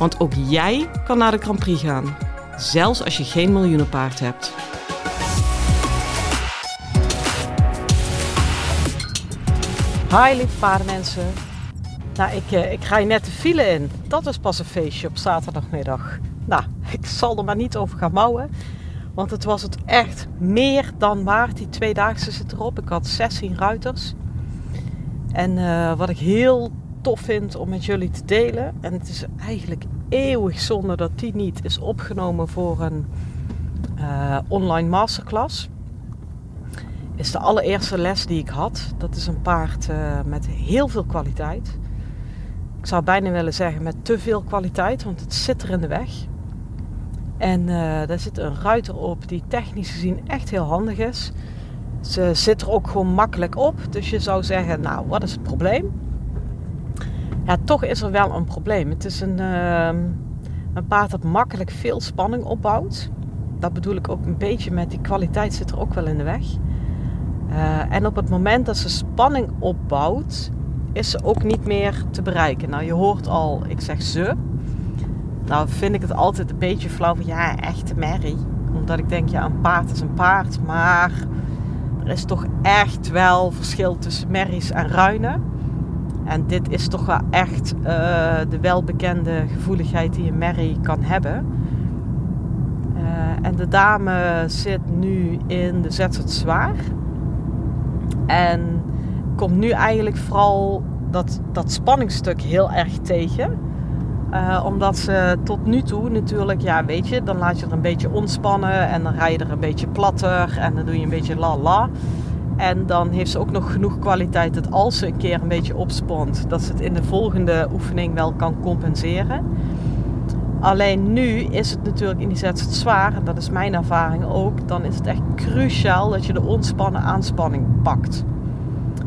Want ook jij kan naar de Grand Prix gaan, zelfs als je geen miljoenenpaard hebt. Hi lieve paardenmensen. Nou, ik, eh, ik ga je net de file in. Dat is pas een feestje op zaterdagmiddag. Nou, ik zal er maar niet over gaan mouwen. Want het was het echt meer dan waard. Die tweedaagse zit erop. Ik had 16 ruiters. En uh, wat ik heel tof vind om met jullie te delen. En het is eigenlijk eeuwig zonde dat die niet is opgenomen voor een uh, online masterclass. Is de allereerste les die ik had. Dat is een paard uh, met heel veel kwaliteit. Ik zou bijna willen zeggen met te veel kwaliteit, want het zit er in de weg. En uh, daar zit een ruiter op die technisch gezien echt heel handig is. Ze zit er ook gewoon makkelijk op. Dus je zou zeggen, nou, wat is het probleem? Toch is er wel een probleem. Het is een, uh, een paard dat makkelijk veel spanning opbouwt. Dat bedoel ik ook een beetje met die kwaliteit zit er ook wel in de weg. Uh, en op het moment dat ze spanning opbouwt, is ze ook niet meer te bereiken. Nou, je hoort al, ik zeg ze. Nou vind ik het altijd een beetje flauw van ja, echte merrie. Omdat ik denk, ja, een paard is een paard. Maar er is toch echt wel verschil tussen merries en ruinen. En dit is toch wel echt uh, de welbekende gevoeligheid die een merrie kan hebben. Uh, en de dame zit nu in de ZZ Zwaar. En komt nu eigenlijk vooral dat, dat spanningsstuk heel erg tegen. Uh, omdat ze tot nu toe natuurlijk, ja weet je, dan laat je er een beetje ontspannen en dan rij je er een beetje platter en dan doe je een beetje la la. En dan heeft ze ook nog genoeg kwaliteit dat als ze een keer een beetje opspant, dat ze het in de volgende oefening wel kan compenseren. Alleen nu is het natuurlijk in die zet zwaar, en dat is mijn ervaring ook, dan is het echt cruciaal dat je de ontspannen aanspanning pakt.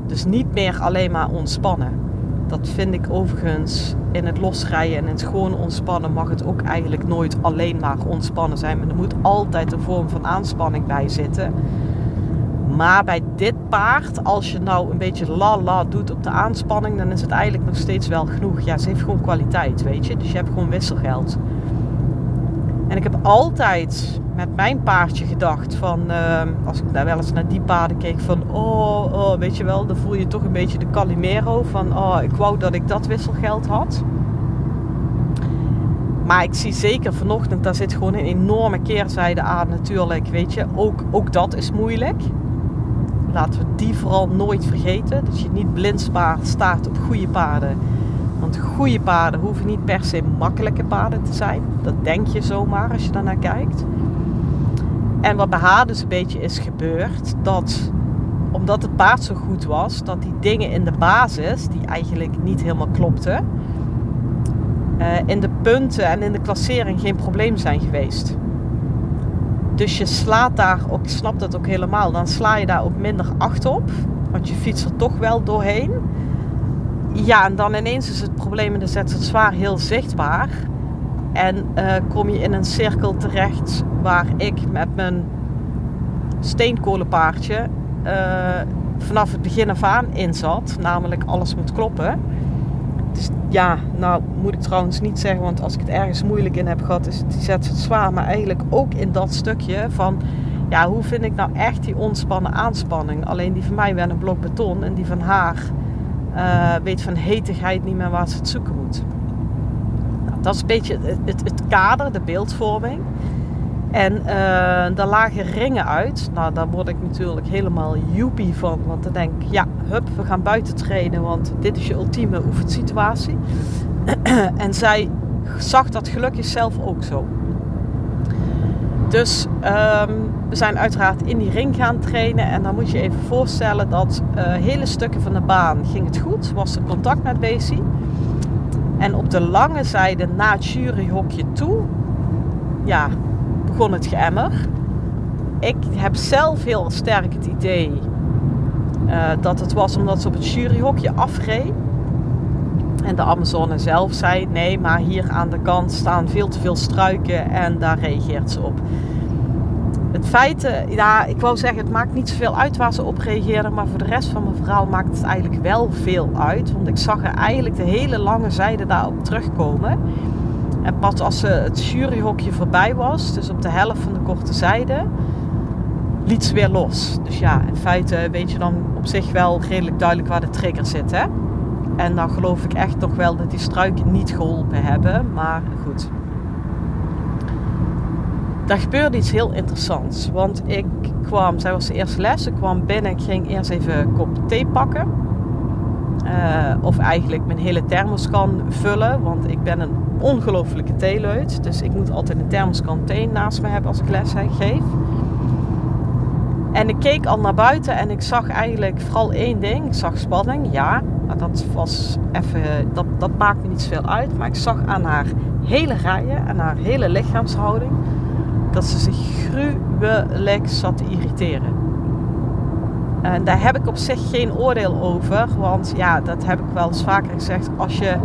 Dus niet meer alleen maar ontspannen. Dat vind ik overigens in het losrijden en in het gewoon ontspannen mag het ook eigenlijk nooit alleen maar ontspannen zijn. Maar er moet altijd een vorm van aanspanning bij zitten. Maar bij dit paard, als je nou een beetje la la doet op de aanspanning, dan is het eigenlijk nog steeds wel genoeg. Ja, ze heeft gewoon kwaliteit, weet je. Dus je hebt gewoon wisselgeld. En ik heb altijd met mijn paardje gedacht van, uh, als ik daar wel eens naar die paarden keek, van oh, oh, weet je wel, dan voel je toch een beetje de Calimero van, oh, ik wou dat ik dat wisselgeld had. Maar ik zie zeker vanochtend, daar zit gewoon een enorme keerzijde aan natuurlijk, weet je. Ook, ook dat is moeilijk. Laten we die vooral nooit vergeten. Dat je niet blind staat op goede paarden. Want goede paarden hoeven niet per se makkelijke paarden te zijn. Dat denk je zomaar als je daarnaar kijkt. En wat bij haar dus een beetje is gebeurd, dat omdat het paard zo goed was, dat die dingen in de basis, die eigenlijk niet helemaal klopten, uh, in de punten en in de klassering geen probleem zijn geweest. Dus je slaat daar ook, ik snap dat ook helemaal, dan sla je daar ook minder acht op, want je fietst er toch wel doorheen. Ja, en dan ineens is het probleem in de zet zwaar heel zichtbaar. En uh, kom je in een cirkel terecht waar ik met mijn steenkolenpaardje uh, vanaf het begin af aan in zat. Namelijk alles moet kloppen. Ja, nou moet ik trouwens niet zeggen, want als ik het ergens moeilijk in heb gehad, is het, die zet het zwaar. Maar eigenlijk ook in dat stukje van, ja, hoe vind ik nou echt die ontspannen aanspanning? Alleen die van mij werd een blok beton en die van haar uh, weet van hetigheid niet meer waar ze het zoeken moet. Nou, dat is een beetje het, het, het, kader, de beeldvorming. En uh, daar lagen ringen uit. Nou, daar word ik natuurlijk helemaal joepie van. Want dan denk ik, ja, hup, we gaan buiten trainen. Want dit is je ultieme oefensituatie. en zij zag dat gelukkig zelf ook zo. Dus um, we zijn uiteraard in die ring gaan trainen. En dan moet je even voorstellen dat uh, hele stukken van de baan ging het goed. Was er contact met Basie. En op de lange zijde na het juryhokje toe, ja, begon het geëmmer. Ik heb zelf heel sterk het idee uh, dat het was omdat ze op het juryhokje afreed. En de Amazone zelf zei: nee, maar hier aan de kant staan veel te veel struiken en daar reageert ze op. Het feit, ja, ik wou zeggen, het maakt niet zoveel uit waar ze op reageerden, maar voor de rest van mijn verhaal maakt het eigenlijk wel veel uit. Want ik zag er eigenlijk de hele lange zijde daarop terugkomen. En pas als ze het juryhokje voorbij was, dus op de helft van de korte zijde, liet ze weer los. Dus ja, in feite weet je dan op zich wel redelijk duidelijk waar de trigger zit. Hè? En dan geloof ik echt toch wel dat die struiken niet geholpen hebben. Maar goed. Daar gebeurde iets heel interessants. Want ik kwam, zij was de eerste les. Ik kwam binnen. Ik ging eerst even een kop thee pakken. Uh, of eigenlijk mijn hele thermoskan vullen. Want ik ben een ongelofelijke theeleut. Dus ik moet altijd een thermoskan thee naast me hebben als ik les geef. En ik keek al naar buiten en ik zag eigenlijk vooral één ding. Ik zag spanning, ja. Dat was even, dat, dat maakt me niet zoveel uit. Maar ik zag aan haar hele rijen en haar hele lichaamshouding dat ze zich gruwelijk zat te irriteren. En daar heb ik op zich geen oordeel over. Want ja, dat heb ik wel eens vaker gezegd. Als je,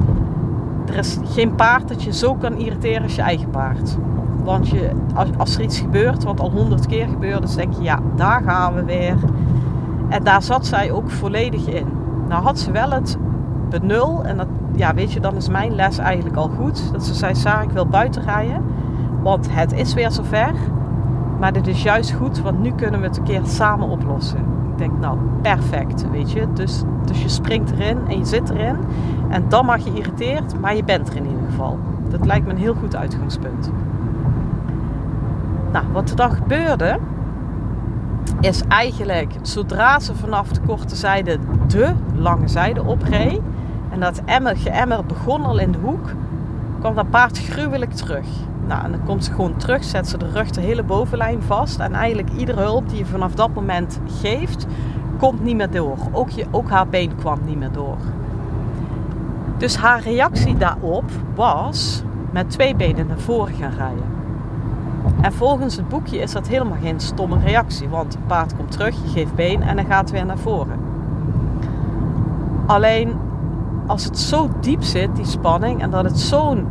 er is geen paard dat je zo kan irriteren als je eigen paard. Want je, als, er iets gebeurt wat al honderd keer gebeurt, dan denk je, ja, daar gaan we weer. En daar zat zij ook volledig in. Nou had ze wel het benul. En dat, ja, weet je, dan is mijn les eigenlijk al goed. Dat ze zei, Sarah, ik wil buiten rijden. Want het is weer zover. Maar dit is juist goed, want nu kunnen we het een keer samen oplossen. Denk, nou, perfect, weet je. Dus, dus je springt erin en je zit erin. En dan mag je irriteerd, maar je bent er in ieder geval. Dat lijkt me een heel goed uitgangspunt. Nou, wat er dan gebeurde, is eigenlijk zodra ze vanaf de korte zijde de lange zijde opreed en dat emmer, geëmmer begon al in de hoek, kwam dat paard gruwelijk terug. Nou, en dan komt ze gewoon terug, zet ze de rug de hele bovenlijn vast en eigenlijk iedere hulp die je vanaf dat moment geeft, komt niet meer door. Ook, je, ook haar been kwam niet meer door. Dus haar reactie daarop was met twee benen naar voren gaan rijden. En volgens het boekje is dat helemaal geen stomme reactie, want het paard komt terug, je geeft been en dan gaat weer naar voren. Alleen als het zo diep zit, die spanning, en dat het zo'n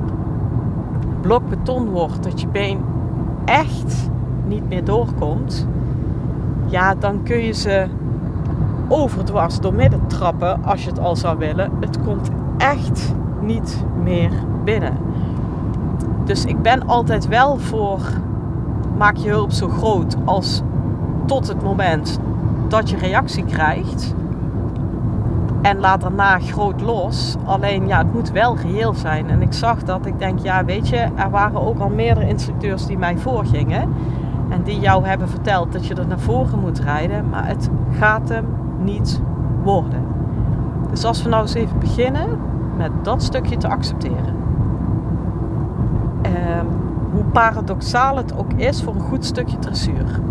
blok beton wordt dat je been echt niet meer doorkomt, ja, dan kun je ze overdwars door midden trappen als je het al zou willen. Het komt echt niet meer binnen. Dus ik ben altijd wel voor maak je hulp zo groot als tot het moment dat je reactie krijgt. En laat daarna groot los. Alleen ja, het moet wel geheel zijn. En ik zag dat. Ik denk, ja, weet je, er waren ook al meerdere instructeurs die mij voorgingen. En die jou hebben verteld dat je er naar voren moet rijden. Maar het gaat hem niet worden. Dus als we nou eens even beginnen met dat stukje te accepteren. Um, hoe paradoxaal het ook is voor een goed stukje dressuur.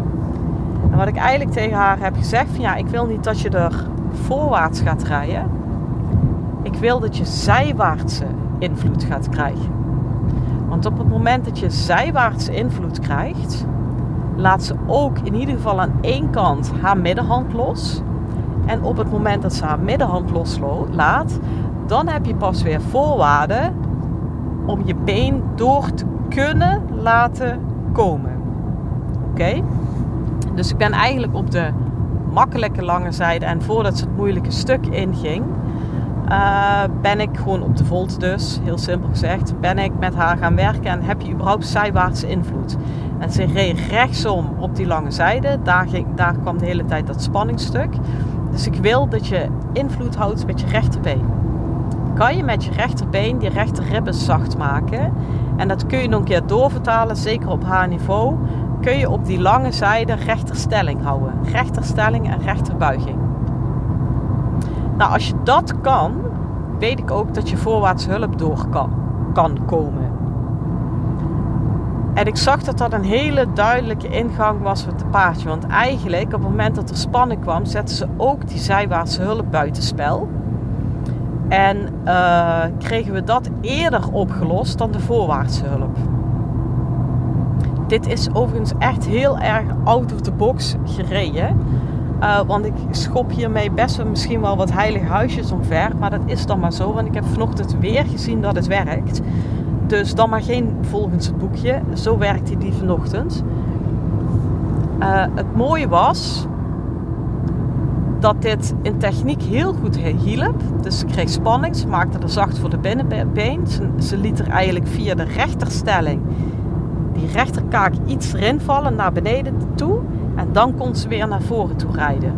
En wat ik eigenlijk tegen haar heb gezegd, van ja, ik wil niet dat je er voorwaarts gaat rijden. Ik wil dat je zijwaartse invloed gaat krijgen. Want op het moment dat je zijwaartse invloed krijgt, laat ze ook in ieder geval aan één kant haar middenhand los. En op het moment dat ze haar middenhand loslaat, dan heb je pas weer voorwaarden om je been door te kunnen laten komen. Oké? Dus ik ben eigenlijk op de makkelijke lange zijde en voordat ze het moeilijke stuk inging, uh, ben ik gewoon op de volt dus, heel simpel gezegd, ben ik met haar gaan werken en heb je überhaupt zijwaartse invloed. En ze reed rechtsom op die lange zijde, daar, ging, daar kwam de hele tijd dat spanningsstuk. Dus ik wil dat je invloed houdt met je rechterbeen. Kan je met je rechterbeen die rechterribben zacht maken en dat kun je nog een keer doorvertalen, zeker op haar niveau. Kun je op die lange zijde rechterstelling houden. Rechterstelling en rechterbuiging. Nou, als je dat kan, weet ik ook dat je voorwaarts hulp door kan, kan komen. En ik zag dat dat een hele duidelijke ingang was met het paardje. Want eigenlijk, op het moment dat er spanning kwam, zetten ze ook die zijwaartse hulp buitenspel. En uh, kregen we dat eerder opgelost dan de voorwaartse hulp. Dit is overigens echt heel erg out of the box gereden. Uh, want ik schop hiermee best wel misschien wel wat heilige huisjes omver. Maar dat is dan maar zo. Want ik heb vanochtend weer gezien dat het werkt. Dus dan maar geen volgens het boekje. Zo werkte die vanochtend. Uh, het mooie was dat dit in techniek heel goed hielp. Dus ze kreeg spanning, ze maakte er zacht voor de binnenbeen. Ze liet er eigenlijk via de rechterstelling die rechterkaak iets erin vallen naar beneden toe. En dan kon ze weer naar voren toe rijden.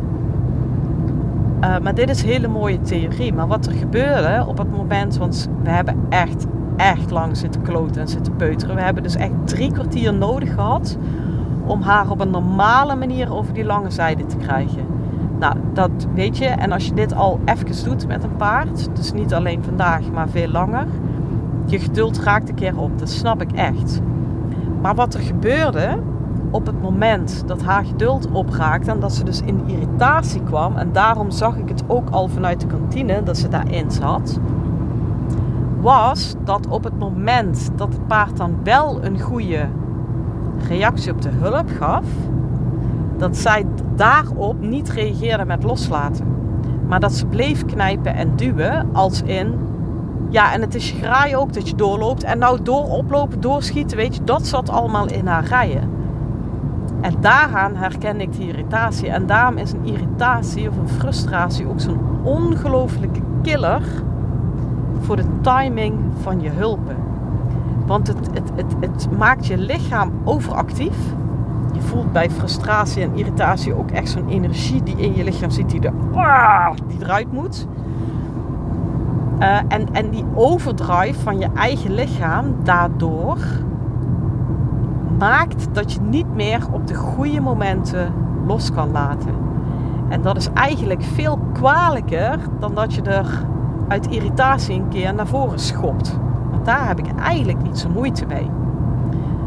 Uh, maar dit is hele mooie theorie. Maar wat er gebeurde op het moment, want we hebben echt, echt lang zitten kloten en zitten peuteren. We hebben dus echt drie kwartier nodig gehad om haar op een normale manier over die lange zijde te krijgen. Nou, dat weet je. En als je dit al even doet met een paard, dus niet alleen vandaag, maar veel langer, je geduld raakt een keer op. Dat snap ik echt. Maar wat er gebeurde op het moment dat haar geduld opraakte en dat ze dus in irritatie kwam, en daarom zag ik het ook al vanuit de kantine dat ze daarin zat, was dat op het moment dat het paard dan wel een goede reactie op de hulp gaf, dat zij daarop niet reageerde met loslaten. Maar dat ze bleef knijpen en duwen als in ja, en het is graai ook dat je doorloopt. En nou door oplopen, doorschieten, weet je, dat zat allemaal in haar rijen. En daaraan herken ik die irritatie. En daarom is een irritatie of een frustratie ook zo'n ongelofelijke killer voor de timing van je hulpen. Want het, het, het, het maakt je lichaam overactief. Je voelt bij frustratie en irritatie ook echt zo'n energie die in je lichaam zit, die, er, die eruit moet. Uh, en, en die overdrive van je eigen lichaam daardoor maakt dat je niet meer op de goede momenten los kan laten. En dat is eigenlijk veel kwalijker dan dat je er uit irritatie een keer naar voren schopt. Want daar heb ik eigenlijk niet zo moeite mee.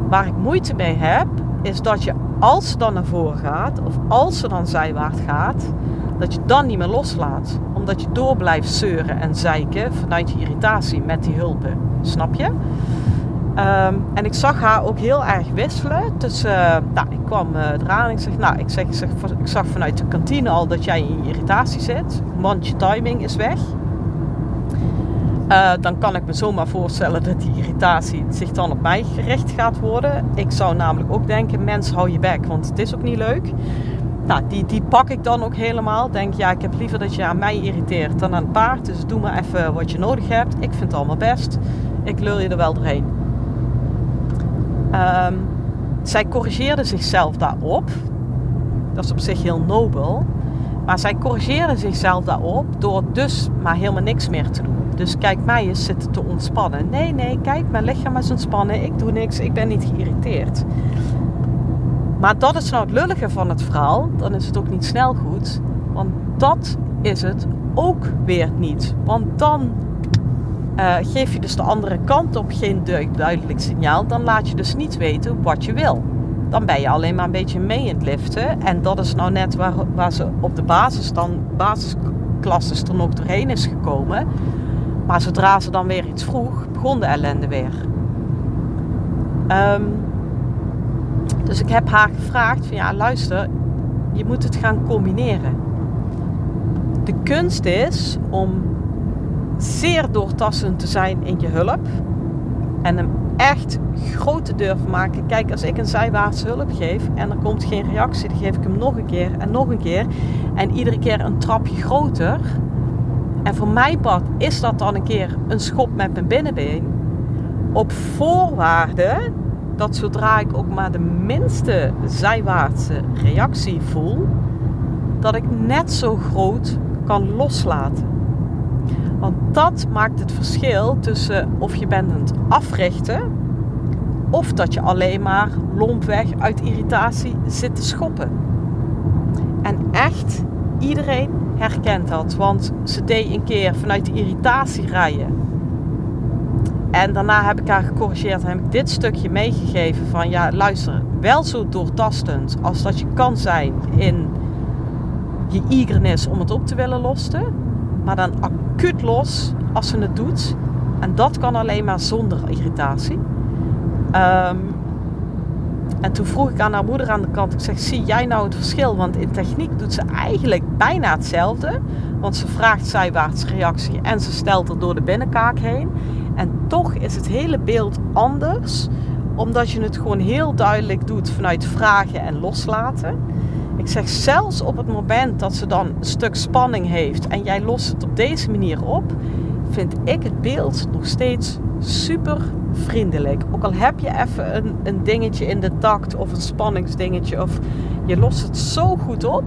Waar ik moeite mee heb, is dat je als ze dan naar voren gaat, of als ze dan zijwaarts gaat, dat je dan niet meer loslaat. Omdat je door blijft zeuren en zeiken vanuit je irritatie met die hulpen. Snap je? Ehm, en ik zag haar ook heel erg wisselen. Dus nou, ik kwam uh, eraan en ik zeg, nou, ik, zeg, ik, zag vanuit de kantine al dat jij in irritatie zit. Want je timing is weg. Uh, dan kan ik me zomaar voorstellen dat die irritatie zich dan op mij gericht gaat worden. Ik zou namelijk ook denken, mens hou je bek, want het is ook niet leuk. Nou, die, die pak ik dan ook helemaal. Denk, ja, ik heb liever dat je aan mij irriteert dan aan het paard. Dus doe maar even wat je nodig hebt. Ik vind het allemaal best. Ik lul je er wel doorheen. Um, zij corrigeerde zichzelf daarop. Dat is op zich heel nobel. Maar zij corrigeerde zichzelf daarop door dus maar helemaal niks meer te doen. Dus kijk mij eens zitten te ontspannen. Nee, nee, kijk, mijn lichaam is ontspannen. Ik doe niks, ik ben niet geïrriteerd. Maar dat is nou het lullige van het verhaal. Dan is het ook niet snel goed. Want dat is het ook weer niet. Want dan uh, geef je dus de andere kant op geen duidelijk signaal. Dan laat je dus niet weten wat je wil. Dan ben je alleen maar een beetje mee in het liften. En dat is nou net waar, waar ze op de basis dan, basisklasses er nog doorheen is gekomen. Maar zodra ze dan weer iets vroeg, begon de ellende weer. Um, dus ik heb haar gevraagd van ja, luister, je moet het gaan combineren. De kunst is om zeer doortastend te zijn in je hulp en hem echt groot te durven maken. Kijk, als ik een zijwaartse hulp geef en er komt geen reactie, dan geef ik hem nog een keer en nog een keer. En iedere keer een trapje groter. En voor mijn part is dat dan een keer een schop met mijn binnenbeen. Op voorwaarde dat zodra ik ook maar de minste zijwaartse reactie voel, dat ik net zo groot kan loslaten. Want dat maakt het verschil tussen of je bent aan het africhten of dat je alleen maar lompweg uit irritatie zit te schoppen. En echt, iedereen herkent dat. Want ze deed een keer vanuit de irritatie rijden en daarna heb ik haar gecorrigeerd en heb ik dit stukje meegegeven van ja, luister, wel zo doortastend als dat je kan zijn in je eagerness om het op te willen lossen. maar dan acuut los als ze het doet. En dat kan alleen maar zonder irritatie. Ehm, en toen vroeg ik aan haar moeder aan de kant, ik zeg, zie jij nou het verschil? Want in techniek doet ze eigenlijk bijna hetzelfde. Want ze vraagt zijwaarts reactie en ze stelt er door de binnenkaak heen. En toch is het hele beeld anders, omdat je het gewoon heel duidelijk doet vanuit vragen en loslaten. Ik zeg zelfs op het moment dat ze dan een stuk spanning heeft en jij lost het op deze manier op, vind ik het beeld nog steeds super vriendelijk. Ook al heb je even een, een dingetje in de takt of een spanningsdingetje of je lost het zo goed op,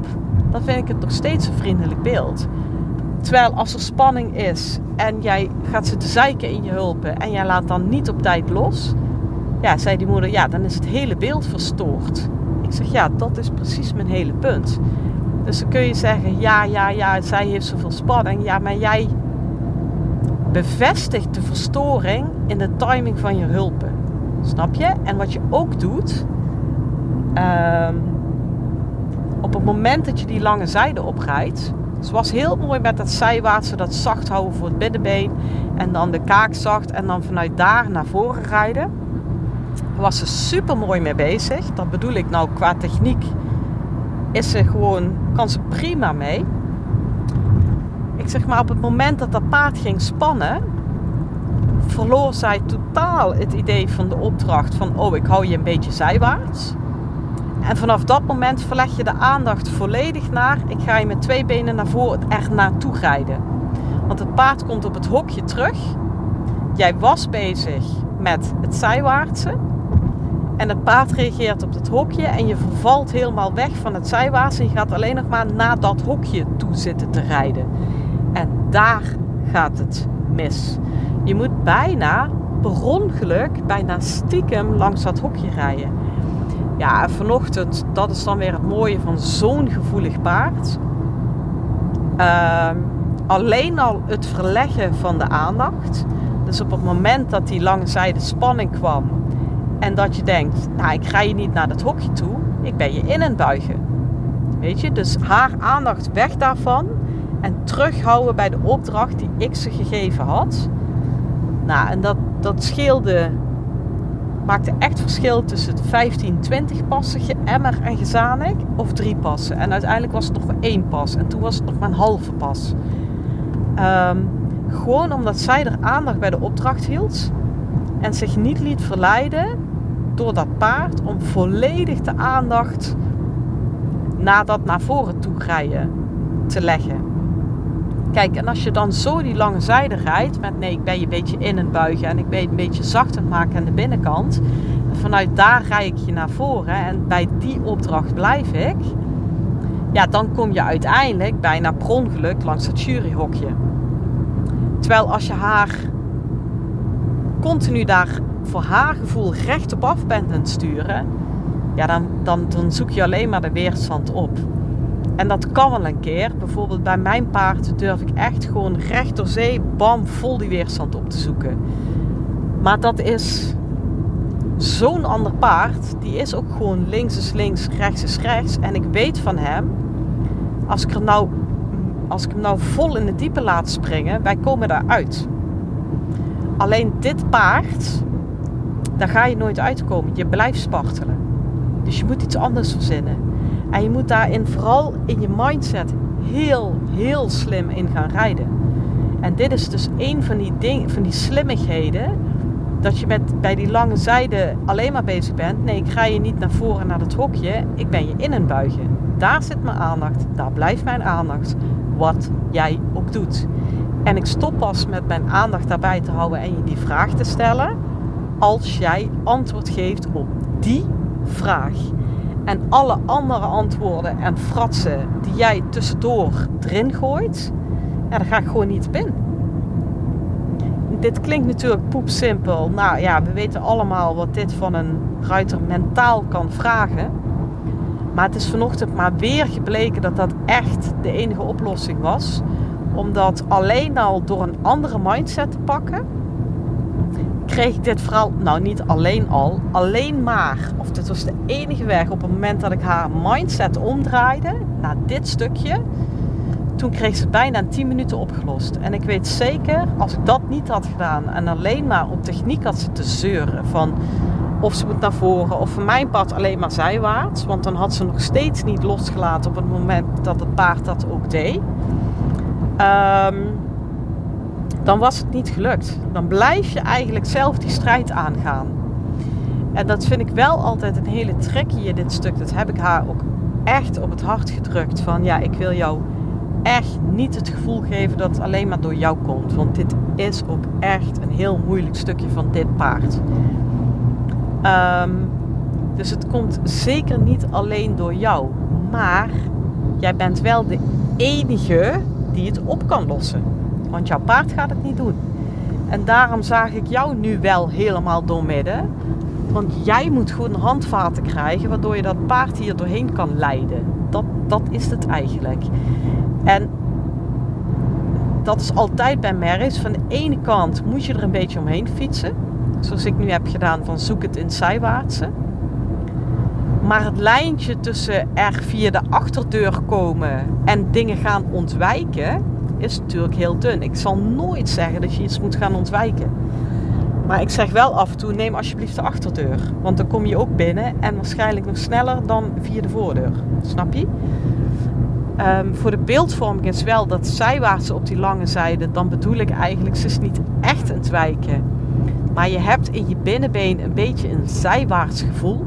dan vind ik het nog steeds een vriendelijk beeld. Terwijl als er spanning is en jij gaat zitten zeiken in je hulpen en jij laat dan niet op tijd los, ja, zei die moeder, ja, dan is het hele beeld verstoord. Ik zeg, ja, dat is precies mijn hele punt. Dus dan kun je zeggen, ja, ja, ja, zij heeft zoveel spanning. Ja, maar jij bevestigt de verstoring in de timing van je hulpen. Snap je? En wat je ook doet, um, op het moment dat je die lange zijde oprijdt, ze was heel mooi met dat zijwaartse, dat zacht houden voor het binnenbeen. En dan de kaak zacht en dan vanuit daar naar voren rijden. Was ze super mooi mee bezig. Dat bedoel ik nou qua techniek. Is ze gewoon, kan ze prima mee. Ik zeg maar op het moment dat dat paard ging spannen, verloor zij totaal het idee van de opdracht van oh ik hou je een beetje zijwaarts. En vanaf dat moment verleg je de aandacht volledig naar ik ga je met twee benen naar voren er naartoe rijden. Want het paard komt op het hokje terug. Jij was bezig met het zijwaartse. En het paard reageert op het hokje en je vervalt helemaal weg van het zijwaartse. En je gaat alleen nog maar naar dat hokje toe zitten te rijden. En daar gaat het mis. Je moet bijna per ongeluk, bijna stiekem langs dat hokje rijden. Ja, vanochtend, dat is dan weer het mooie van zo'n gevoelig paard. Ehm, alleen al het verleggen van de aandacht. Dus op het moment dat die langzijde spanning kwam en dat je denkt, nou ik ga je niet naar dat hokje toe, ik ben je in een buigen. Weet je, dus haar aandacht weg daarvan en terughouden bij de opdracht die ik ze gegeven had. Nou, en dat, dat scheelde maakte echt verschil tussen het 15, 20 passen, emmer en gezanik of drie passen. En uiteindelijk was het nog maar één pas en toen was het nog maar een halve pas. Ehm, gewoon omdat zij er aandacht bij de opdracht hield en zich niet liet verleiden door dat paard om volledig de aandacht naar dat naar voren toe rijden te leggen. Kijk, en als je dan zo die lange zijde rijdt, met nee, ik ben je een beetje in en buigen en ik ben een beetje zacht aan het maken aan de binnenkant. En vanuit daar rij ik je naar voren en bij die opdracht blijf ik. Ja, dan kom je uiteindelijk bijna per ongeluk langs het juryhokje. Terwijl als je haar continu daar voor haar gevoel recht op af bent aan het sturen, ja, dan, dan, dan zoek je alleen maar de weerstand op. En dat kan wel een keer. Bijvoorbeeld bij mijn paard durf ik echt gewoon recht door zee, bam, vol die weerstand op te zoeken. Maar dat is zo'n ander paard. Die is ook gewoon links is links, rechts is rechts. En ik weet van hem, als ik, er nou, als ik hem nou vol in de diepe laat springen, wij komen daaruit. Alleen dit paard, daar ga je nooit uitkomen. Je blijft spartelen. Dus je moet iets anders verzinnen. En je moet daarin vooral in je mindset heel, heel slim in gaan rijden. En dit is dus een van die, ding, van die slimmigheden. Dat je met, bij die lange zijde alleen maar bezig bent. Nee, ik ga je niet naar voren naar het hokje. Ik ben je in een buigen. Daar zit mijn aandacht. Daar blijft mijn aandacht. Wat jij ook doet. En ik stop pas met mijn aandacht daarbij te houden en je die vraag te stellen. Als jij antwoord geeft op die vraag. En alle andere antwoorden en fratsen die jij tussendoor erin gooit, daar ga ik gewoon niet op in. Dit klinkt natuurlijk poepsimpel. Nou ja, we weten allemaal wat dit van een ruiter mentaal kan vragen. Maar het is vanochtend maar weer gebleken dat dat echt de enige oplossing was. Omdat alleen al door een andere mindset te pakken, kreeg ik dit vooral, nou niet alleen al, alleen maar, of dit was de enige weg op het moment dat ik haar mindset omdraaide naar dit stukje, Toen kreeg ze bijna in 10 minuten opgelost. En ik weet zeker, als ik dat niet had gedaan en alleen maar op techniek had zitten zeuren van of ze moet naar voren of voor mijn pad alleen maar zijwaarts, want dan had ze nog steeds niet losgelaten op het moment dat het paard dat ook deed. Ehm, dan was het niet gelukt. Dan blijf je eigenlijk zelf die strijd aangaan. En dat vind ik wel altijd een hele tricky in dit stuk. Dat heb ik haar ook echt op het hart gedrukt. Van ja, ik wil jou echt niet het gevoel geven dat het alleen maar door jou komt. Want dit is ook echt een heel moeilijk stukje van dit paard. Ehm, dus het komt zeker niet alleen door jou. Maar jij bent wel de enige die het op kan lossen. Want jouw paard gaat het niet doen. En daarom zag ik jou nu wel helemaal doormidden. Want jij moet gewoon handvaten krijgen waardoor je dat paard hier doorheen kan leiden. Dat, dat is het eigenlijk. En dat is altijd bij merries. Van de ene kant moet je er een beetje omheen fietsen. Zoals ik nu heb gedaan van zoek het in zijwaartse. Maar het lijntje tussen er via de achterdeur komen en dingen gaan ontwijken is natuurlijk heel dun. Ik zal nooit zeggen dat je iets moet gaan ontwijken. Maar ik zeg wel af en toe, neem alsjeblieft de achterdeur. Want dan kom je ook binnen en waarschijnlijk nog sneller dan via de voordeur. Snap je? Um, voor de beeldvorming is wel dat zijwaarts op die lange zijde, dan bedoel ik eigenlijk, ze is niet echt een wijken. Maar je hebt in je binnenbeen een beetje een zijwaarts gevoel.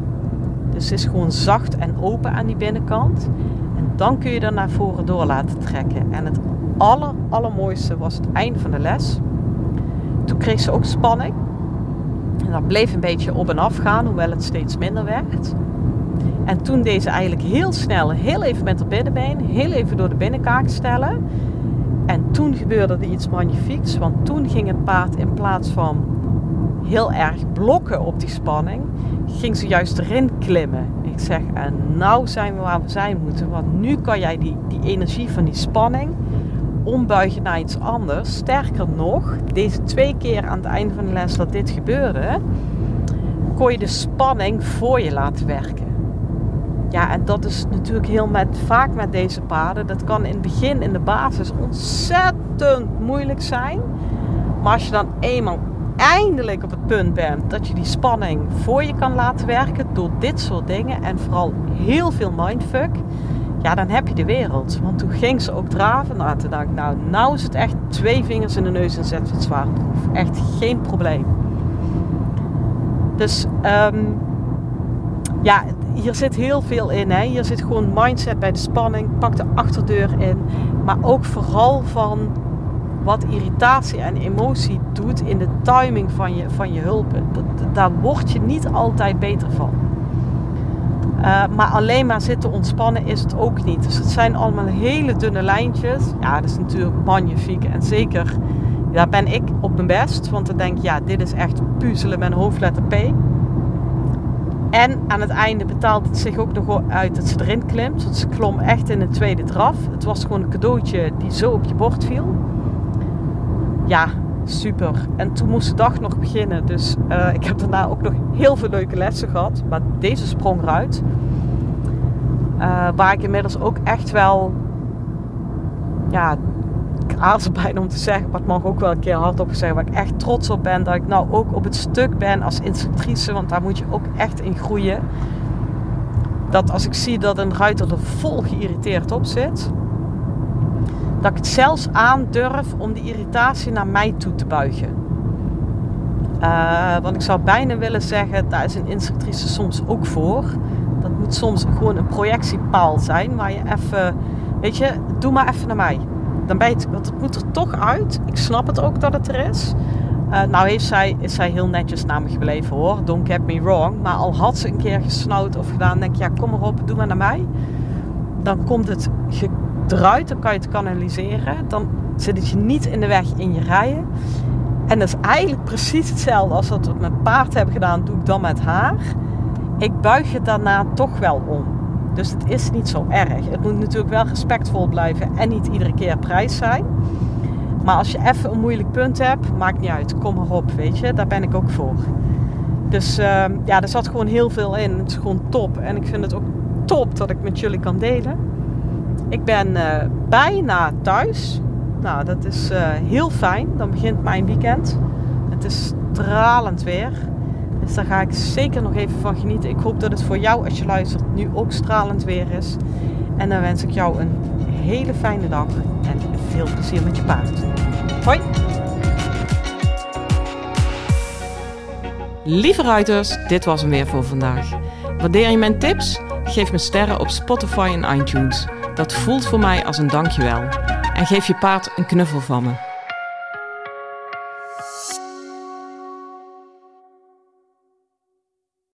Dus het is gewoon zacht en open aan die binnenkant. En dan kun je er naar voren door laten trekken. En het aller, allermooiste was het einde van de les. Toen kreeg ze ook spanning. En dat bleef een beetje op en af gaan, hoewel het steeds minder werd. En toen deed ze eigenlijk heel snel, heel even met haar binnenbeen, heel even door de binnenkaak stellen. En toen gebeurde er iets magnifieks, want toen ging het paard in plaats van heel erg blokken op die spanning, ging ze juist erin klimmen. Ik zeg, en nou zijn we waar we zijn moeten, want nu kan jij die, die energie van die spanning ombuigen naar iets anders. Sterker nog, deze twee keer aan het einde van de les dat dit gebeurde, kon je de spanning voor je laten werken. Ja, en dat is natuurlijk heel met, vaak met deze paarden. Dat kan in het begin, in de basis, ontzettend moeilijk zijn. Maar als je dan eenmaal eindelijk op het punt bent dat je die spanning voor je kan laten werken door dit soort dingen en vooral heel veel mindfuck, ja, dan heb je de wereld. Want toen ging ze ook draven. Nou, toen dacht ik, nou, nou is het echt twee vingers in de neus en zet het zwaardproef. Echt geen probleem. Dus um, ja, hier zit heel veel in. Hè. Hier zit gewoon mindset bij de spanning. Pak de achterdeur in. Maar ook vooral van wat irritatie en emotie doet in de timing van je, van je hulpen. Daar word je niet altijd beter van. Uh, maar alleen maar zitten ontspannen is het ook niet. Dus het zijn allemaal hele dunne lijntjes. Ja, dat is natuurlijk magnifiek. En zeker, daar ben ik op mijn best. Want dan denk ik, ja, dit is echt puzzelen met een hoofdletter P. En aan het einde betaalt het zich ook nog uit dat ze erin klimt. Want ze klom echt in een tweede draf. Het was gewoon een cadeautje die zo op je bord viel. Ja, super. En toen moest de dag nog beginnen. Dus uh, ik heb daarna ook nog heel veel leuke lessen gehad. Maar deze sprong eruit. Uh, waar ik inmiddels ook echt wel... Ja, ik aarzel bijna om te zeggen. Maar het mag ook wel een keer hardop zeggen. Waar ik echt trots op ben. Dat ik nou ook op het stuk ben als instructrice. Want daar moet je ook echt in groeien. Dat als ik zie dat een ruiter er vol geïrriteerd op zit dat ik het zelfs aandurf om die irritatie naar mij toe te buigen. Uh, want ik zou bijna willen zeggen, daar is een instructrice soms ook voor. Dat moet soms gewoon een projectiepaal zijn waar je even, weet je, doe maar even naar mij. Dan ben je het, want het moet er toch uit. Ik snap het ook dat het er is. Uh, nou heeft zij, is zij heel netjes naar me gebleven hoor, don't get me wrong. Maar al had ze een keer gesnout of gedaan, denk ik, ja kom maar op, doe maar naar mij. Dan komt het eruit, dan kan je het kanaliseren. Dan zit het je niet in de weg in je rijen. En dat is eigenlijk precies hetzelfde als dat we het met paard hebben gedaan, doe ik dan met haar. Ik buig het daarna toch wel om. Dus het is niet zo erg. Het moet natuurlijk wel respectvol blijven en niet iedere keer prijs zijn. Maar als je even een moeilijk punt hebt, maakt niet uit. Kom maar op, weet je. Daar ben ik ook voor. Dus uh, ja, er zat gewoon heel veel in. Het is gewoon top. En ik vind het ook top dat ik met jullie kan delen. Ik ben uh, bijna thuis. Nou, dat is uh, heel fijn. Dan begint mijn weekend. Het is stralend weer. Dus daar ga ik zeker nog even van genieten. Ik hoop dat het voor jou, als je luistert, nu ook stralend weer is. En dan wens ik jou een hele fijne dag en veel plezier met je paard. Hoi! Lieve ruiters, dit was hem weer voor vandaag. Waardeer je mijn tips? Geef me sterren op Spotify en iTunes. Dat voelt voor mij als een dankjewel. En geef je paard een knuffel van me.